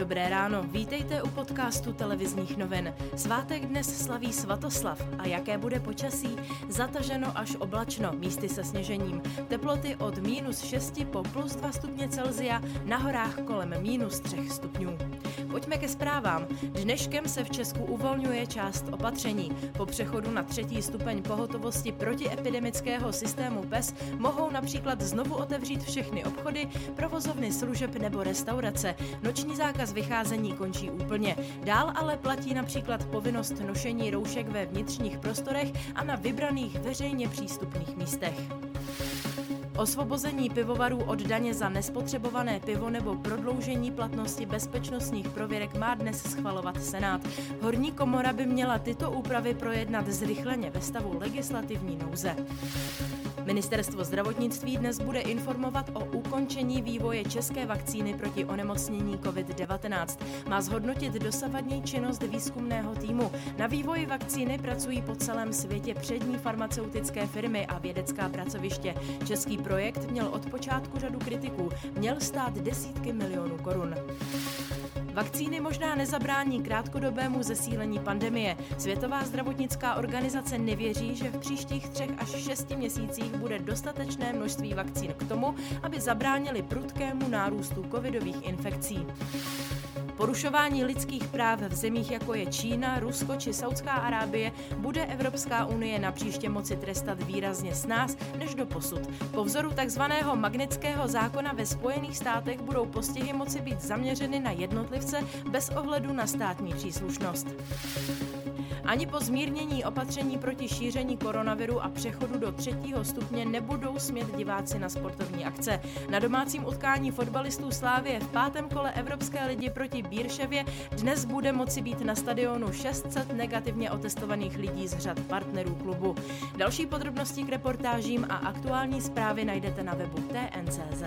Dobré ráno, vítejte u podcastu televizních novin. Svátek dnes slaví Svatoslav a jaké bude počasí? Zataženo až oblačno, místy se sněžením. Teploty od minus 6 po plus 2 stupně Celzia, na horách kolem minus 3 stupňů. Pojďme ke zprávám. Dneškem se v Česku uvolňuje část opatření. Po přechodu na třetí stupeň pohotovosti protiepidemického systému PES mohou například znovu otevřít všechny obchody, provozovny služeb nebo restaurace. Noční zákaz vycházení končí úplně. Dál ale platí například povinnost nošení roušek ve vnitřních prostorech a na vybraných veřejně přístupných místech. Osvobození pivovarů od daně za nespotřebované pivo nebo prodloužení platnosti bezpečnostních prověrek má dnes schvalovat Senát. Horní komora by měla tyto úpravy projednat zrychleně ve stavu legislativní nouze. Ministerstvo zdravotnictví dnes bude informovat o ukončení vývoje české vakcíny proti onemocnění COVID-19. Má zhodnotit dosavadní činnost výzkumného týmu. Na vývoji vakcíny pracují po celém světě přední farmaceutické firmy a vědecká pracoviště. Český projekt měl od počátku řadu kritiků, měl stát desítky milionů korun. Vakcíny možná nezabrání krátkodobému zesílení pandemie. Světová zdravotnická organizace nevěří, že v příštích třech až šesti měsících bude dostatečné množství vakcín k tomu, aby zabránili prudkému nárůstu covidových infekcí. Porušování lidských práv v zemích jako je Čína, Rusko či Saudská Arábie bude Evropská unie na příště moci trestat výrazně s nás než do posud. Po vzoru tzv. magnetického zákona ve Spojených státech budou postihy moci být zaměřeny na jednotlivce bez ohledu na státní příslušnost. Ani po zmírnění opatření proti šíření koronaviru a přechodu do třetího stupně nebudou smět diváci na sportovní akce. Na domácím utkání fotbalistů Slávě v pátém kole Evropské lidi proti Bírševě dnes bude moci být na stadionu 600 negativně otestovaných lidí z řad partnerů klubu. Další podrobnosti k reportážím a aktuální zprávy najdete na webu TNCZ.